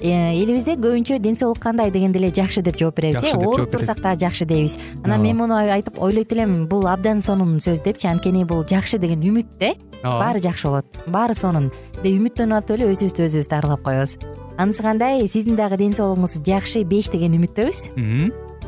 элибизде көбүнчө ден соолук кандай дегенде эле жакшы деп жооп беребиз э? ооруп турсак дагы жакшы дейбиз. Анан мен муну айтып ойлойт элем бул абдан сонун сөз депчи анткени бул жакшы деген үмүт да э ооба. баары жакшы болот. Баары сонун. Үмүттөнүп атып эле өзүбүздү өзүбүз дарылап коебуз. Анысы кандай сиздин дагы ден соолугуңуз жакшы беш деген үмүттөбүз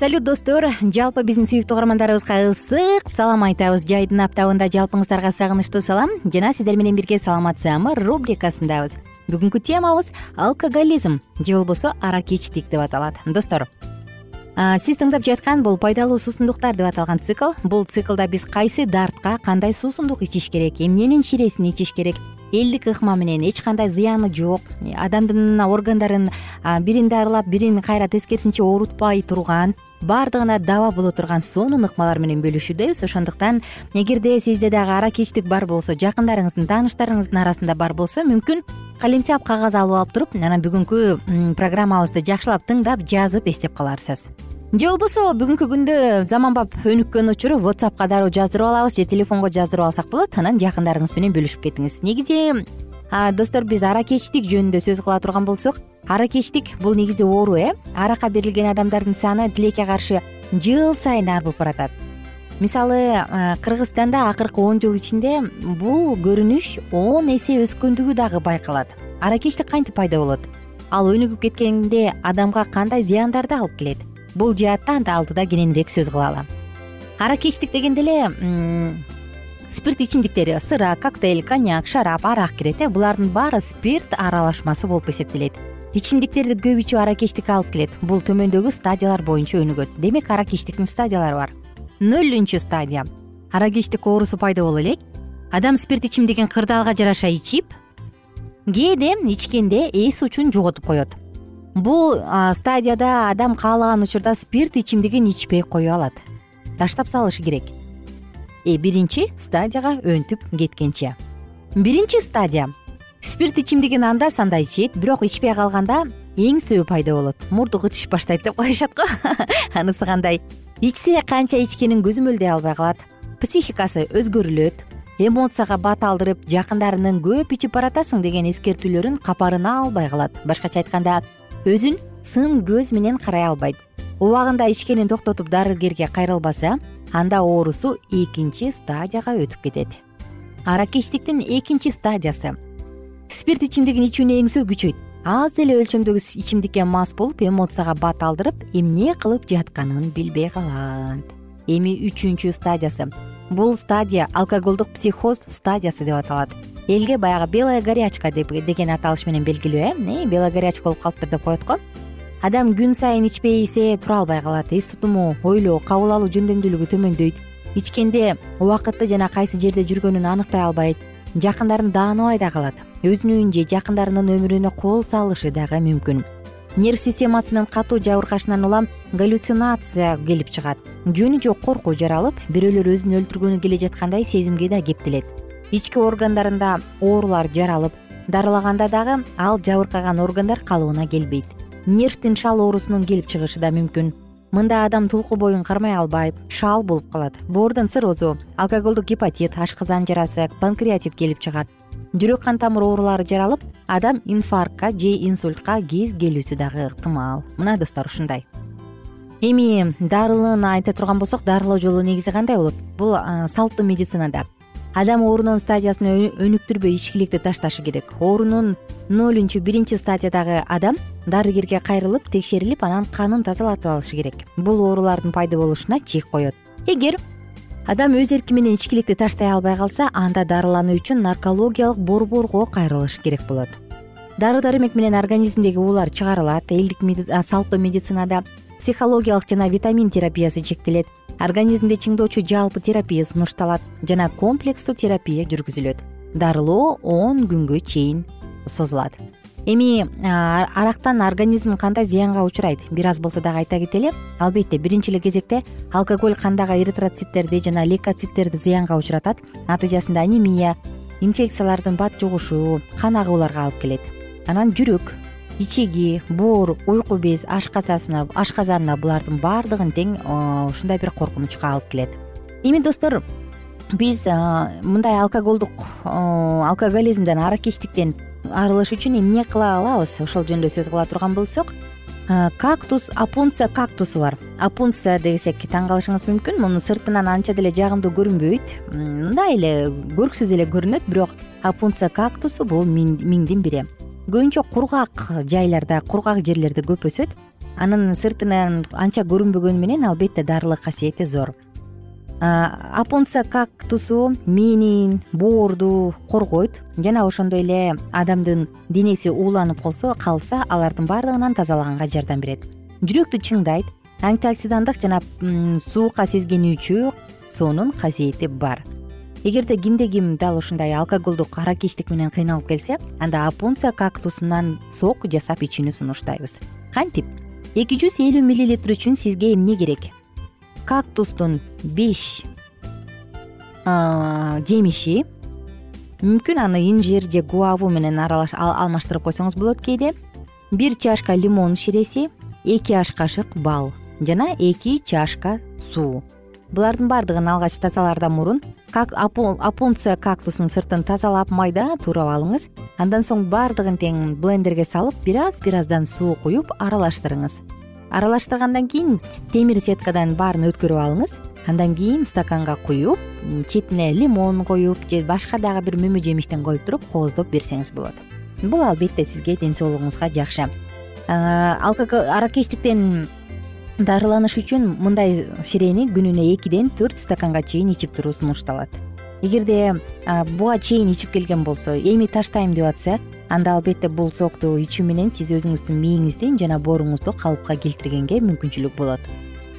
салют достор. Жалпы биздин сүйүктүү угармандарыбызга ысык салам айтабыз. Жайдын аптабында жалпыңыздарга сагынычтуу салам. Жана сиздер менен бирге саламатсыамы рубрикасындабыз. Бүгүнкү темабыз алкоголизм. Же болбосо аракечтик деп аталат. Достор. Сиз тыңдап жаткан бул пайдалуу суусундуктар деп аталган цикл. Бул циклда биз кайсы дартка кандай суусундук ичиш керек эмненин ширесин ичиш керек элдик ыкма менен эч кандай зыяны жок. Адамдын органдарын бирин дарылап бирин кайра тескерисинче оорутпай турган баардыгына даба боло турган сонун ыкмалар менен бөлүшүүдөбүз ошондуктан эгерде сизде дагы аракечтик бар болсо жакындарыңыздын тааныштарыңыздын арасында бар болсо мүмкүн калемсап кагаз алып алып туруп анан бүгүнкү программабызды жакшылап тыңдап жазып эстеп каларсыз же болбосо бүгүнкү күндө заманбап өнүккөн учуру whatsappка дароо жаздырып алабыз же телефонго жаздырып алсак болот анан жакындарыңыз менен бөлүшүп кетиңиз негизи достор биз аракечтик жөнүндө сөз кыла турган болсок аракечтик бул негизи оору э? Аракка берилген адамдардын саны тилекке каршы жыл сайын арбып баратат. Мисалы кыргызстанда акыркы он жыл ичинде бул көрүнүш он эсе өскөндүгү дагы байкалат. Аракечтик кантип пайда болот? Ал өнүгүп кеткенде адамга кандай зыяндарды алып келет бул жаатта анда алдыда кененирээк сөз кылалы аракечтик дегенде эле спирт ичимдиктери сыра коктейль коньяк шарап арак кирет э булардын баары спирт аралашмасы болуп эсептелет. Ичимдиктерди көп ичүү аракечтикке алып келет. Бул төмөндөгү стадиялар боюнча өнүгөт. Демек аракечтиктин стадиялары бар. Нөлүнчү стадия. Аракечтик оорусу пайда боло элек. Адам спирт ичимдигин кырдаалга жараша ичип кээде ичкенде эс учун жоготуп коет бул стадияда адам каалаган учурда спирт ичимдигин ичпей кое алат. Таштап салышы керек. Э, биринчи стадияга өнтүп кеткенче. Биринчи стадия. Спирт ичимдигин анда санда ичет бирок ичпей калганда эң сөө пайда болот. Мурду кытышып баштайт деп коюшат го. Анысы кандай? Ичсе канча ичкенин көзөмөлдөй албай калат. Психикасы өзгөрүлөт. Эмоцияга бат алдырып жакындарынын көп ичип баратасың деген эскертүүлөрүн капарына албай калат. Башкача айтканда өзүн сын көз менен карай албайт. Убагында ичкенин токтотуп дарыгерге кайрылбаса анда оорусу экинчи стадияга өтүп кетет. Аракечтиктин экинчи стадиясы. Спирт ичимдигин ичүүнү эң күчөйт. Аз эле өлчөмдөгү ичимдикке мас болуп эмоцияга бат алдырып эмне кылып жатканын билбей калат. Эми үчүнчү стадиясы. Бул стадия алкоголдук психоз стадиясы деп аталат элге баягы белая горячка деген аталыш менен белгилүү э? Белая горячка болуп калыптыр деп коет го. Адам күн сайын ичпесе тура албай калат эс тутуму ойлоо кабыл алуу жөндөмдүүлүгү төмөндөйт. Ичкенде убакытты жана кайсы жерде жүргөнүн аныктай албайт. Жакындарын даанабай да калат. Өзүнүн же жакындарынын өмүрүнө кол салышы дагы мүмкүн. Нерв системасынын катуу жабыркашынан улам галлюцинация келип чыгат. Жөнү жок коркуу жаралып бирөөлөр өзүн өлтүргөнү келе жаткандай сезимге да кептелет ички органдарында оорулар жаралып дарылаганда дагы ал жабыркаган органдар калыбына келбейт. Нервтин шал оорусунун келип чыгышы да мүмкүн. Мында адам тулку боюн кармай албай шаал болуп калат. Боордун циррозу алкоголдук гепатит ашказан жарасы панкреатит келип чыгат. Жүрөк кан тамыр оорулары жаралып адам инфарктка же инсультка кез келүүсү дагы ыктымал. Мына достор ушундай. Эми дарылыыны айта турган болсок дарылоо жолу негизи кандай болот? Бул салттуу медицинада адам оорунун стадиясын өнүктүрбөй ичкиликти ташташы керек. Оорунун нөлүнчү биринчи стадиядагы адам дарыгерге кайрылып текшерилип анан канын тазалатып алышы керек. Бул оорулардын пайда болушуна чек коет. Эгер адам өз эрки менен ичкиликти таштай албай калса анда дарылануу үчүн наркологиялык борборго кайрылыш керек болот. Дары дармек менен организмдеги уулар чыгарылат элдик салттуу медицинада психологиялык жана витамин терапиясы чектелет организмди чыңдоочу жалпы терапия сунушталат жана комплекстүү терапия жүргүзүлөт. Дарылоо он күнгө чейин созулат. Эми арактан организм кандай зыянга учурайт? Бир аз болсо дагы айта кетели. Албетте биринчи эле кезекте алкоголь кандагы эритроциттерди жана лейкоциттерди зыянга учуратат. Натыйжасында анемия инфекциялардын бат жугушу кан агууларга алып келет. Анан жүрөк ичеги боор уйку без ашказанына булардын баардыгын тең ушундай бир коркунучка алып келет. Эми достор биз мындай алкоголдук алкоголизмден аракечтиктен арылыш үчүн эмне кыла алабыз? Ошол жөнүндө сөз кыла турган болсок кактус апунция кактусу бар. Апунция десек таң калышыңыз мүмкүн мунун сыртынан анча деле жагымдуу көрүнбөйт. Мындай эле көрксүз эле көрүнөт бирок апунция кактусу бул миңдин бири көбүнчө кургак жайларда кургак жерлерде көп өсөт. Анын сыртынан анча көрүнбөгөнү менен албетте дарылык касиети зор. Апунция кактусу мээнин боорду коргойт. Жана ошондой эле адамдын денеси ууланып калсо калса алардын баардыгынан тазалаганга жардам берет. Жүрөктү чыңдайт. Антиоксидандык жана суукка сезгенүүчү суунун касиети бар эгерде кимде ким дал ушундай алкоголдук аракечтик менен кыйналып келсе анда апунция кактусунан сок жасап ичүүнү сунуштайбыз. Кантип? Эки жүз элүү миллилитр үчүн сизге эмне керек? Кактустун беш жемиши мүмкүн аны инжир же гуаву менен алмаштырып койсоңуз болот кээде бир чашка лимон ширеси эки аш кашык бал жана эки чашка суу булардын баардыгын алгач тазалаардан мурун апунция кактусунун сыртын тазалап майда туурап алыңыз. Андан соң баардыгын тең блендерге салып бир аз бир аздан суу куюп аралаштырыңыз. Аралаштыргандан кийин темир сеткадан баарын өткөрүп алыңыз. Андан кийин стаканга куюп четине лимон коюп же башка дагы бир мөмө жемиштен коюп туруп кооздоп берсеңиз болот. Бул албетте сизге ден соолугуңузга жакшы. Аракечтиктен дарыланыш үчүн мындай ширени күнүнө экиден төрт стаканга чейин ичип туруу сунушталат. Эгерде буга чейин ичип келген болсо эми таштайм деп атса анда албетте бул сокту ичүү менен сиз өзүңүздүн мээңизди жана бооруңузду калыпка келтиргенге мүмкүнчүлүк болот.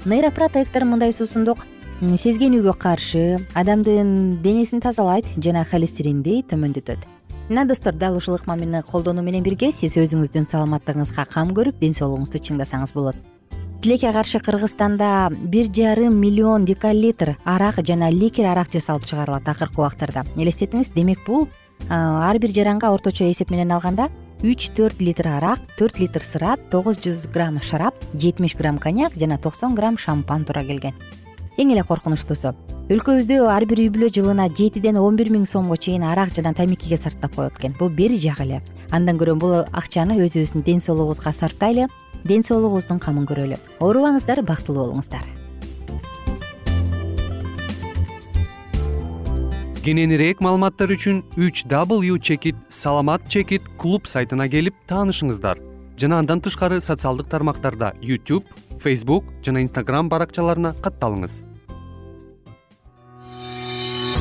Нейропротектор мындай суусундук. Сезгенүүгө каршы адамдын денесин тазалайт жана холестеринди төмөндөтөт. Мына достор дал ушул ыкмамени колдонуу менен бирге сиз өзүңүздүн саламаттыгыңызга кам көрүп ден соолугуңузду чыңдасаңыз болот тилекке каршы кыргызстанда бир жарым миллион декалитр арак жана ликер арак жасалып чыгарылат акыркы убактарда. Элестетиңиз демек бул ар бир жаранга орточо эсеп менен алганда үч төрт литр арак төрт литр сыра тогуз жүз грамм шарап жетимиш грамм коньяк жана токсон грамм шампан туура келген. Эң эле коркунучтуусу өлкөбүздө ар бир үй бүлө жылына жетиден он бир миң сомго чейин арак жана тамекиге сарптап коет экен бул бери жак эле андан көрө бул акчаны өзүбүздүн ден соолугубузга сарптайлы ден соолугубуздун камын көрөлү. Оорубаңыздар бактылуу болуңуздар. Кененирээк маалыматтар үчүн үч w чекит саламат чекит клуб сайтына келип таанышыңыздар. Жана андан тышкары социалдык тармактарда youtube facebook жана instagram баракчаларына катталыңыз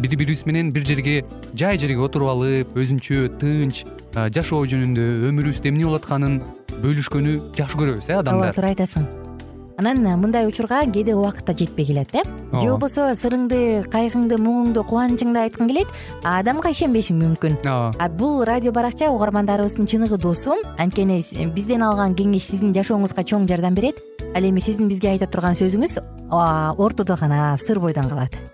бири бирибиз менен бир жерге жай жерге отуруп алып өзүнчө тынч жашоо жөнүндө өмүрүбүздө эмне болуп атканын бөлүшкөнү жакшы көрөбүз э адамдар. ооба туура айтасың. Анан мындай учурга кээде убакыт да жетпей келет э. Же болбосо сырыңды кайгыңды муңуңду кубанычыңды айткың келет адамга ишенбешиң мүмкүн. Ооба. А бул радио баракча угармандарыбыздын чыныгы досу. Анткени бизден алган кеңеш сиздин жашооңузга чоң жардам берет. Ал эми сиздин бизге айта турган сөзүңүз ортодо гана сыр бойдон калат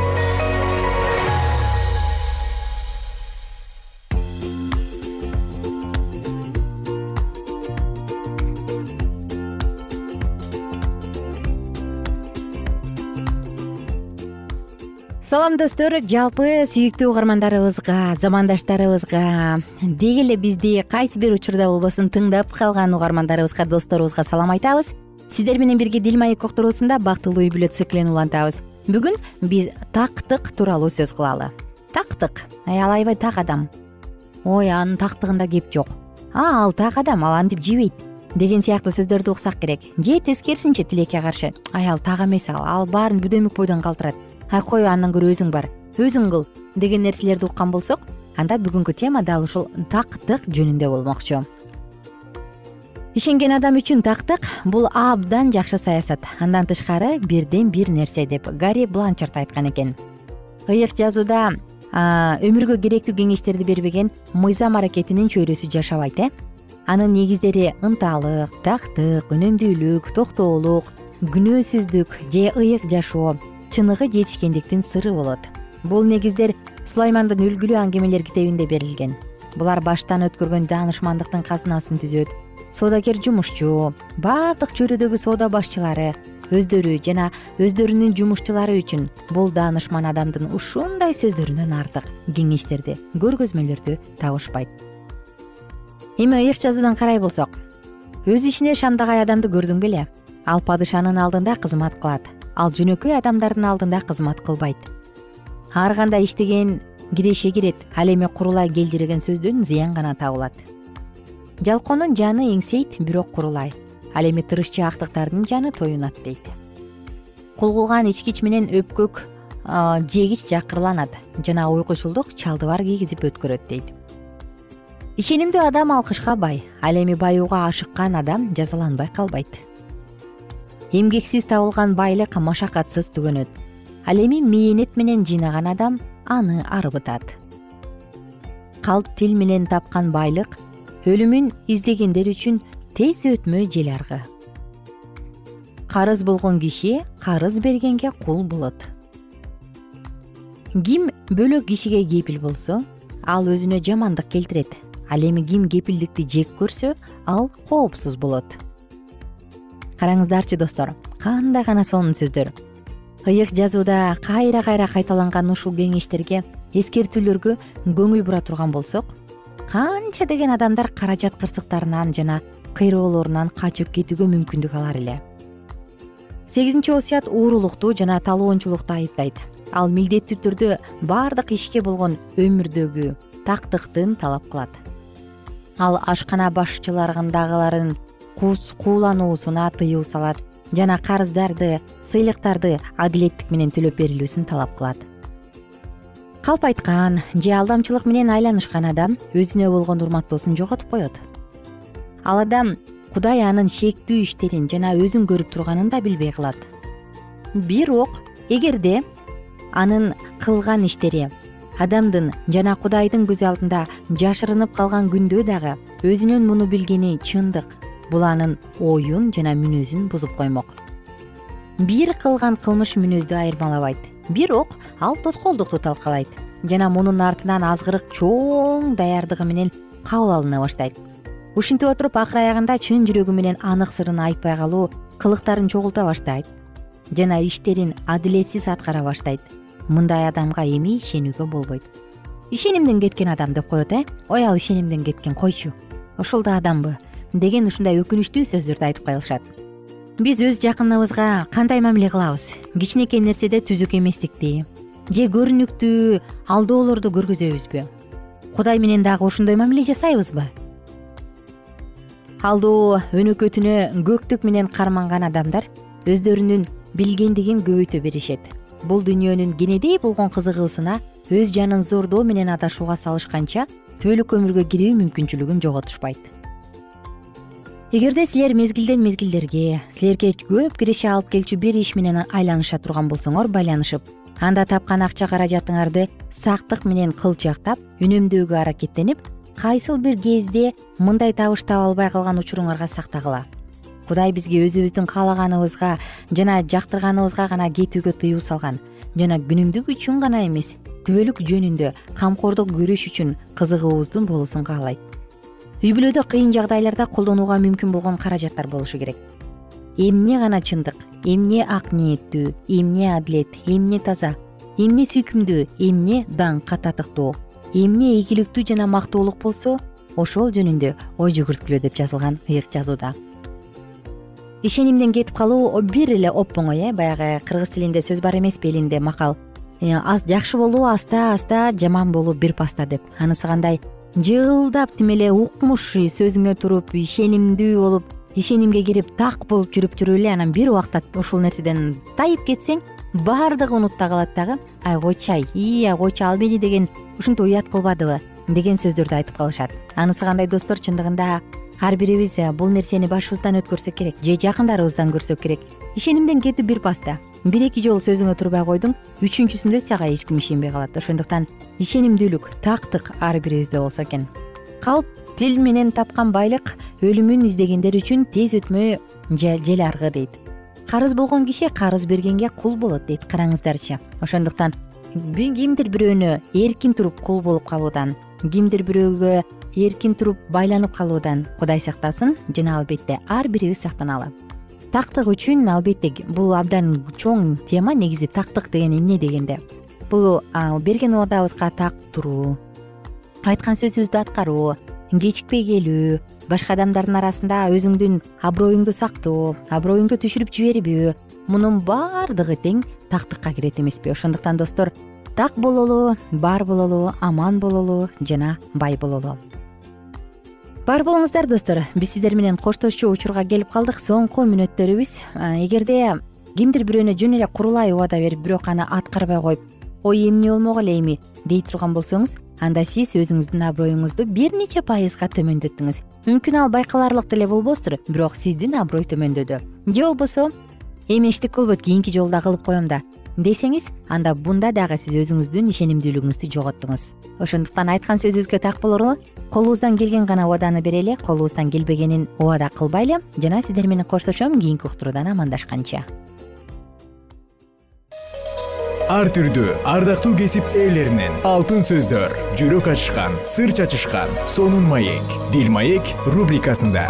салам достор жалпы сүйүктүү угармандарыбызга замандаштарыбызга деги эле бизди кайсы бир учурда болбосун тыңдап калган угармандарыбызга досторубузга салам айтабыз. Сиздер менен бирге дил маек уктуруусунда бактылуу үй бүлө циклин улантабыз. Бүгүн биз тактык тууралуу сөз кылалы. Тактык. Ал аябай так адам. Ой анын тактыгында кеп жок. А ал так адам ал антип жебейт деген сыяктуу сөздөрдү уксак керек. Же тескерисинче тилекке каршы. Ай ал так эмес ал. Ал баарын бүдөмүк бойдон калтырат ай кой андан көрө өзүң бар өзүң кыл деген нерселерди уккан болсок анда бүгүнкү тема дал ушул тактык жөнүндө болмокчу. Ишенген адам үчүн тактык бул абдан жакшы саясат. Андан тышкары бирден бир нерсе деп гарри бланчард айткан экен. Ыйык жазууда өмүргө керектүү кеңештерди бербеген мыйзам аракетинин чөйрөсү жашабайт э? Анын негиздери ынталык тактык үнөмдүүлүк токтоолук күнөөсүздүк же ыйык жашоо чыныгы жетишкендиктин сыры болот. Бул негиздер сулаймандын үлгүлүү аңгемелер китебинде берилген. Булар баштан өткөргөн даанышмандыктын казынасын түзөт. Соодагер жумушчу баардык чөйрөдөгү соода башчылары өздөрү жана өздөрүнүн жумушчулары үчүн бул даанышман адамдын ушундай сөздөрүнөн артык кеңештерди көргөзмөлөрдү табышпайт. Эми ыйык жазуудан карай болсок өз ишине шамдагай адамды көрдүң беле. Ал падышанын алдында кызмат кылат ал жөнөкөй адамдардын алдында кызмат кылбайт. Ар кандай иштеген киреше кирет ал эми курулай келжиреген сөздөн зыян гана табылат. Жалкоонун жаны эңсейт бирок курулай. Ал эми тырышчы актыктардын жаны тоюнат дейт. Кул кылган ичкич менен өпкөк жегич жакырланат жана уйкучулдук чалды бар кийгизип өткөрөт дейт. Ишенимдүү адам алкышка бай ал эми баюуга ашыккан адам жазаланбай калбайт эмгексиз табылган байлык машакатсыз түгөнөт. Ал эми мээнет менен жыйнаган адам аны арбытат калп тил менен тапкан байлык өлүмүн издегендер үчүн тез өтмө жел аргы. Карыз болгон киши карыз бергенге кул болот. Ким бөлөк кишиге кепил болсо ал өзүнө жамандык келтирет. Ал эми ким кепилдикти жек көрсө ал коопсуз болот караңыздарчы достор. Кандай гана сонун сөздөр. Ыйык жазууда кайра кайра кайталанган ушул кеңештерге эскертүүлөргө көңүл бура турган болсок канча деген адамдар каражат кырсыктарынан жана кыйроолорунан качып кетүүгө мүмкүндүк алар эле. Сегизинчи осуят уурулукту жана талоончулукту айыптайт. Ал милдеттүү түрдө баардык ишке болгон өмүрдөгү тактыктын талап кылат. Ал ашкана башчыларындагыларын куулануусуна тыюу салат жана карыздарды сыйлыктарды адилеттик менен төлөп берилүүсүн талап кылат. Калп айткан же алдамчылык менен айланышкан адам өзүнө болгон урматтоосун жоготуп коет. Ал адам кудай анын шектүү иштерин жана өзүн көрүп турганын да билбей кылат. Бирок эгерде анын кылган иштери адамдын жана кудайдын көз алдында жашырынып калган күндө дагы өзүнүн муну билгени чындык бул анын оюн жана мүнөзүн бузуп коймок. Бир кылган кылмыш мүнөздү айырмалабайт. Бирок ал тоскоолдукту талкалайт жана мунун артынан азгырык чоң даярдыгы менен кабыл алына баштайт. Ушинтип отуруп акыр аягында чын жүрөгү менен анык сырын айтпай калуу кылыктарын чогулта баштайт жана иштерин адилетсиз аткара баштайт. Мындай адамга эми ишенүүгө болбойт. Ишенимден кеткен адам деп коет э? Ой ал ишенимден кеткен койчу. Ошол да адамбы деген ушундай өкүнүчтүү сөздөрдү айтып калышат. Биз өз жакыныбызга кандай мамиле кылабыз? Кичинекей нерседе түзүк эместикти же көрүнүктүү алдоолорду көргөзөбүзбү? Кудай менен дагы ошондой мамиле жасайбызбы? Алдоо өнөкөтүнө көктүк менен карманган адамдар өздөрүнүн билгендигин көбөйтө беришет. Бул дүйнөнүн кенедей болгон кызыгуусуна өз жанын зордоо менен адашууга салышканча түбөлүк өмүргө кирүү мүмкүнчүлүгүн жоготушпайт эгерде силер мезгилден мезгилдерге силерге көп киреше алып келчү бир иш менен айланыша турган болсоңор байланышып анда тапкан акча каражатыңарды сактык менен кылчактап үнөмдөөгө аракеттенип кайсыл бир кезде мындай табыш таба албай калган учуруңарга сактагыла. Кудай бизге өзүбүздүн каалаганыбызга жана жактырганыбызга гана кетүүгө тыюу салган жана күнүмдүк үчүн гана эмес түбөлүк жөнүндө камкордук көрүш үчүн кызыгуубуздун болуусун каалайт үй бүлөдө кыйын жагдайларда колдонууга мүмкүн болгон каражаттар болушу керек. Эмне гана чындык эмне ак ниеттүү эмне адилет эмне таза эмне сүйкүмдүү эмне даңкка татыктуу эмне ийгиликтүү жана мактуулук болсо ошол жөнүндө ой жүгүрткүлө деп жазылган ыйык жазууда. Ишенимден кетип калуу бир эле оп оңой э баягы кыргыз тилинде сөз бар эмеспи элинде макал. Э, жакшы болуу аста аста жаман болуу бир паста деп. Анысы кандай жылдап тим эле укмуш сөзүңө туруп ишенимдүү болуп ишенимге кирип так болуп жүрүп жүрүп эле анан бир убакта ушул нерседен тайып кетсең баардыгы унутта калат дагы ай койчу ай ии ай койчу ал мени деген ушинтип уят кылбадыбы? деген сөздөрдү айтып калышат. Анысы кандай достор чындыгында ар бирибиз э, бул нерсени башыбыздан өткөрсөк керек же жакындарыбыздан көрсөк керек. Ишенимден кетүү бир паста. Бир эки жолу сөзүңө турбай койдуң үчүнчүсүндө сага эч ким ишенбей калат. Ошондуктан ишенимдүүлүк тактык ар бирибизде болсо экен. Калп тил менен тапкан байлык өлүмүн издегендер үчүн тез өтмөй жел аргы дейт. Карыз болгон киши карыз бергенге кул болот дейт караңыздарчы. Ошондуктан кимдир бирөөнө эркин туруп кул болуп калуудан кимдир бирөөгө эркин туруп байланып калуудан кудай сактасын жана албетте ар бирибиз сактаналы тактык үчүн албетте бул абдан чоң тема негизи тактык деген эмне дегенде. Бул берген убадабызга так туруу айткан сөзүбүздү аткаруу кечикпей келүү башка адамдардын арасында өзүңдүн аброюңду сактоо аброюңду түшүрүп жибербөө мунун баардыгы тең тактыкка кирет эмеспи. Ошондуктан достор так бололу бар бололу аман бололу жана бай бололу бар болуңуздар достор. Биз сиздер менен коштошчу учурга келип калдык. Соңку мүнөттөрүбүз эгерде кимдир бирөөнө жөн эле курулай убада берип бирок аны аткарбай коюп ой эмне болмок эле эми? дей турган болсоңуз анда сиз өзүңүздүн аброюңузду бир нече пайызга төмөндөттүңүз мүмкүн ал байкаларлык деле болбостур бирок сиздин аброй төмөндөдү. Же болбосо эми эчтеке болбойт кийинки жолу да кылып коем да десеңиз анда бунда дагы сиз өзүңүздүн ишенимдүүлүгүңүздү жоготтуңуз. Ошондуктан айткан сөзүбүзгө так болору колубуздан келген гана убаданы берели колубуздан келбегенин убада кылбайлы жана сиздер менен коштошом кийинки уктуруудан амандашканча. Ар түрдүү ардактуу кесип ээлеринен алтын сөздөр жүрөк ачышкан сыр чачышкан сонун маек дил маек рубрикасында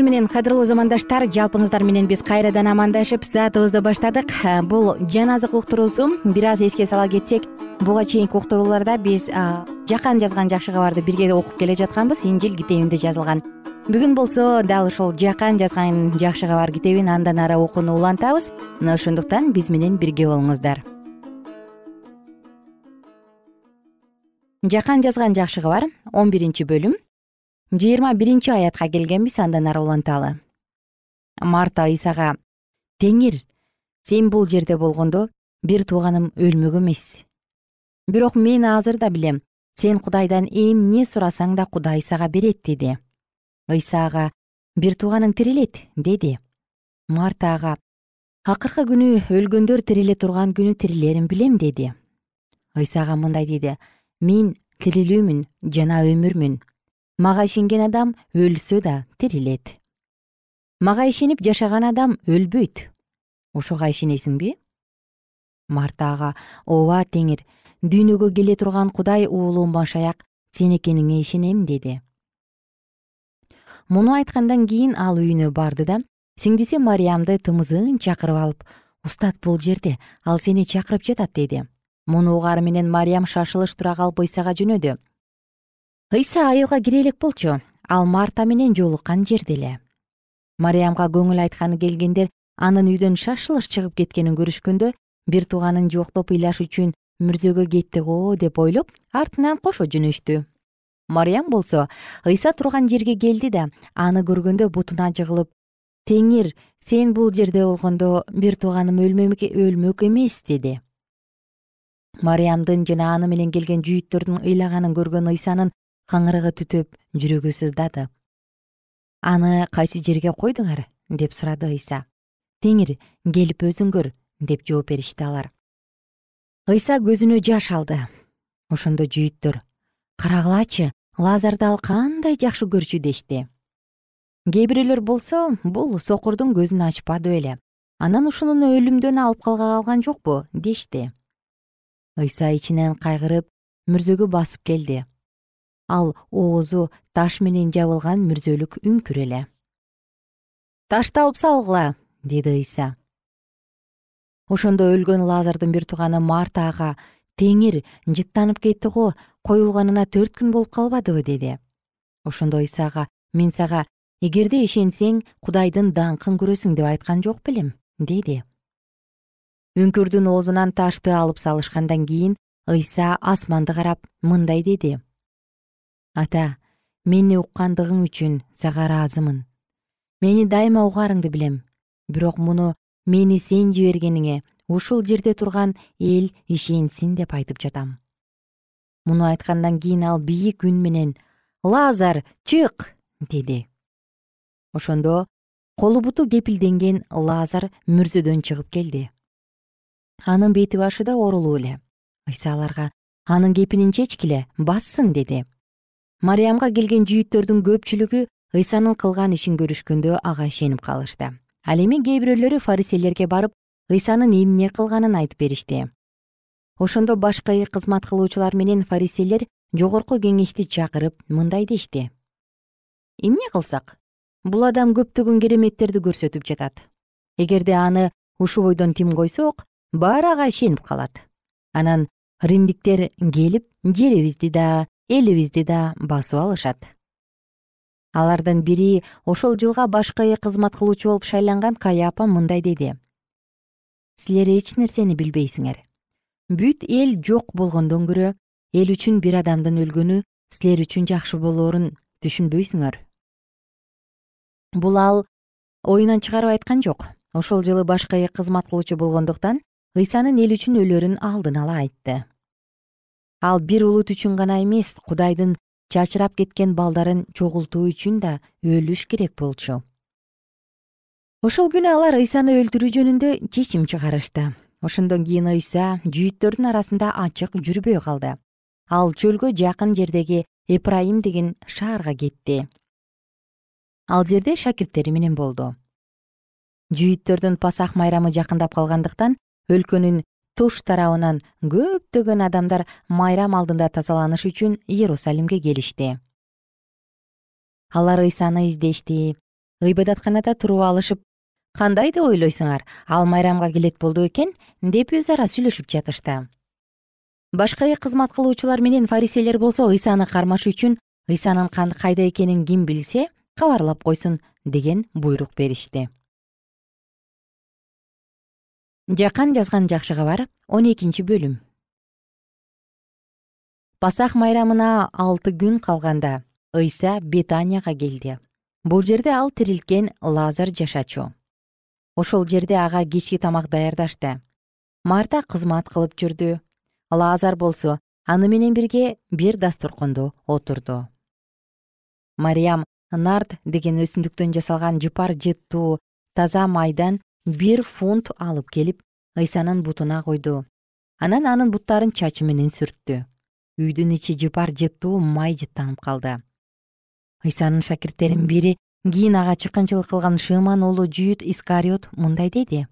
менен кадырлуу замандаштар жалпыңыздар менен биз кайрадан амандашып саатыбызды баштадык. Бул жаназык уктуруусу бир аз эске сала кетсек буга чейинки уктурууларда биз жакан жазган жакшы кабарды бирге окуп келе жатканбыз. Инжил китебинде жазылган. Бүгүн болсо дал ушул жакан жазган жакшы кабар китебин андан ары окууну улантабыз. Мына ошондуктан биз менен бирге болуңуздар. Жакан жазган жакшы кабар он биринчи бөлүм жыйырма биринчи аятка келгенбиз андан ары уланталы марта ыйсага теңир сен бул жерде болгондо бир тууганым өлмөк эмес. Бирок мен азыр да билем сен кудайдан эмне сурасаң да кудай сага берет деди. Ыйса ага бир тууганың тирилет деди. Марта ага акыркы күнү өлгөндөр тириле турган күнү тирилерин билем деди. Ыйса ага мындай деди. Мен тирилүүмүн жана өмүрмүн мага ишенген адам өлсө да тирилет. Мага ишенип жашаган адам өлбөйт. Ошого ишенесиңби? Марта ага ооба теңир дүйнөгө келе турган кудай уулум машаяк сен экениңе ишенем деди. Муну айткандан кийин ал үйүнө барды да сиңдиси мариямды тымызын чакырып алып устат бул жерде ал сени чакырып жатат деди. Муну угаары менен мариям шашылыш тура калып ыйсага жөнөдү ыйса айылга кире элек болчу ал марта менен жолуккан жерде эле мариямга көңүл айтканы келгендер анын үйдөн шашылыш чыгып кеткенин көрүшкөндө бир тууганын жоктоп ыйлаш үчүн мүрзөгө кетти го деп ойлоп артынан кошо жөнөштү. Мариям болсо ыйса турган жерге келди да аны көргөндө бутуна жыгылып теңир сен бул жерде болгондо бир тууганым өлмөк эмес деди. Мариямдын жана аны менен келген жүйүттөрдүн ыйлаганын көргөн ыйсанын каңырыгы түтөп жүрөгү сыздады. Аны кайсы жерге койдуңар? деп сурады ыйса. Теңир келип өзүң көр деп жооп беришти алар. Ыйса көзүнө жаш алды. Ошондо жүйүттөр карагылачы лазарды ал кандай жакшы көрчү? дешти. Кээ бирөөлөр болсо бул сокурдун көзүн ачпады беле анан ушуну өлүмдөн алып калгалы калган жокпу? дешти. Ыйса ичинен кайгырып мүрзөгө басып келди ал оозу таш менен жабылган мүрзөлүк үңкүр эле. Ташты алып салгыла деди ыйса. Ошондо өлгөн лазардын бир тууганы марта ага теңир жыттанып кетти го коюлганына төрт күн болуп калбадыбы деди. Ошондо ыйса ага мен сага эгерде ишенсең кудайдын даңкын көрөсүң деп айткан жок белем деди үңкүрдүн оозунан ташты алып салышкандан кийин ыйса асманды карап мындай деди ата мени уккандыгың үчүн сага ыраазымын мени дайыма угаарыңды билем. Бирок муну мени сен жибергениңе ушул жерде турган эл ишенсин деп айтып жатам. Муну айткандан кийин ал бийик үн менен лазар чык! деди. Ошондо колу буту кепилденген лазар мүрзөдөн чыгып келди. Анын бети башы да оорулуу эле. Ыйса аларга анын кепинин чечкиле бассын! деди мариямга келген жүйүттөрдүн көпчүлүгү ыйсанын кылган ишин көрүшкөндө ага ишенип калышты. Ал эми кээ бирөөлөрү фариселерге барып ыйсанын эмне кылганын айтып беришти. Ошондо башкы кызмат кылуучулар менен фариселер жогорку кеңешти чакырып мындай дешти. Эмне кылсак? Бул адам көптөгөн кереметтерди көрсөтүп жатат. Эгерде аны ушул бойдон тим койсок баары ага ишенип калат. Анан римдиктер келип жерибизди да элибизди да басып алышат. Алардын бири ошол жылга башкы кызмат кылуучу болуп шайланган каяпа мындай деди. Силер эч нерсени билбейсиңер. Бүт эл жок болгондон көрө эл үчүн бир адамдын өлгөнү силер үчүн жакшы болоорун түшүнбөйсүңөр бул ал оюнан чыгарып айткан жок. Ошол жылы башкы кызмат кылуучу болгондуктан ыйсанын эл үчүн өлөрүн алдын ала айтты ал бир улут үчүн гана эмес кудайдын чачырап кеткен балдарын чогултуу үчүн да өлүш керек болчу. Ошол күнү алар ыйсаны өлтүрүү жөнүндө чечим чыгарышты. Ошондон кийин ыйса жүйүттөрдүн арасында ачык жүрбөй калды. Ал чөлгө жакын жердеги эпраим деген шаарга кетти. Ал жерде шакирттери менен болду. Жүйүттөрдүн пасах майрамы жакындап калгандыктан өлкөнүн туш тарабынан көптөгөн адамдар майрам алдында тазаланыш үчүн иерусалимге келишти. Алар ыйсаны издешти ыйбадатканада туруп алышып кандай деп ойлойсуңар ал майрамга келет болду экен деп өз ара сүйлөшүп жатышты. Башка кызмат кылуучулар менен фарисейлер болсо ыйсаны кармаш үчүн ыйсанын кайда экенин ким билсе кабарлап койсун деген буйрук беришти жакан жазган жакшы кабар он экинчи бөлүм. Пасах майрамына алты күн калганда ыйса бетанияга келди. Бул жерде ал тирилткен лазар жашачу. Ошол жерде ага кечки тамак даярдашты. Марта кызмат кылып жүрдү. Лазар болсо аны менен бирге бир дасторкондо отурду. Мариям нард деген өсүмдүктөн жасалган жупар жыттуу таза майдан бир фунт алып келип ыйсанын бутуна куйду анан анын буттарын чачы менен сүрттү. Үйдүн ичи жупар жыттуу май жыттанып калды. Ыйсанын шакирттеринин бири кийин ага чыккынчылык кылган шыман уулу жүйүт искариот мындай деди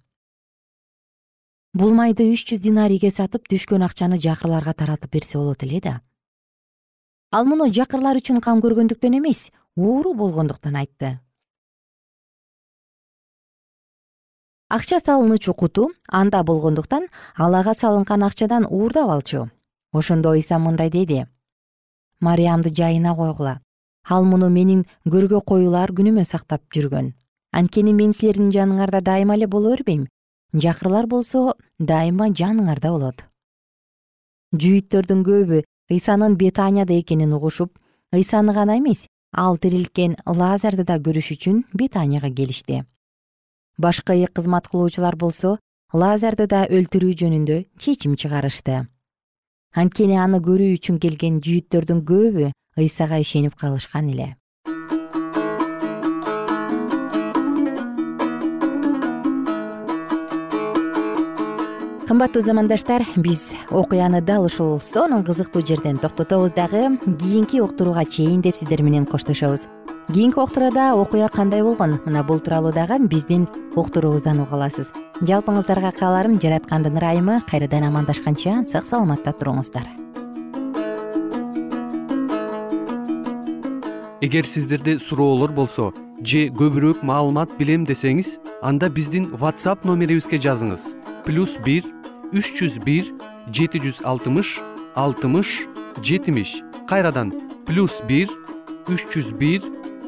бул майды үч жүз динарийге сатып түшкөн акчаны жакырларга таратып берсе болот эле да ал муну жакырлар үчүн кам көргөндүктөн эмес ууру болгондуктан айтты акча салынуучу куту анда болгондуктан ал ага салынган акчадан уурдап алчу. Ошондо ыйса мындай деди. Мариямды жайына койгула. Ал муну менин көргө коюлар күнүмө сактап жүргөн. Анткени мен силердин жаныңарда дайыма эле боло бербейм. Жакырлар болсо дайыма жаныңарда болот жүйүттөрдүн көбү ыйсанын бетанияда экенин угушуп ыйсаны гана эмес ал тирилткен лазарды да көрүш үчүн бетанияга келишти башка кызмат кылуучулар болсо лазарды да өлтүрүү жөнүндө чечим чыгарышты. Анткени аны көрүү үчүн келген жүйүттөрдүн көбү ыйсага ишенип калышкан эле. Кымбаттуу замандаштар биз окуяны дал ушул сонун кызыктуу жерден токтотобуз дагы кийинки уктурууга чейин деп сиздер менен коштошобуз кийинки уктурууда окуя кандай болгон? Мына бул тууралуу дагы биздин уктуруубуздан уга аласыз. Жалпыңыздарга кааларым жараткандын ырайымы кайрадан амандашканча сак саламатта туруңуздар. Эгер сиздерде суроолор болсо же көбүрөөк маалымат билем десеңиз анда биздин whatsapp номерибизге жазыңыз. Плюс бир үч жүз бир жети жүз алтымыш алтымыш жетимиш. Кайрадан плюс бир үч жүз бир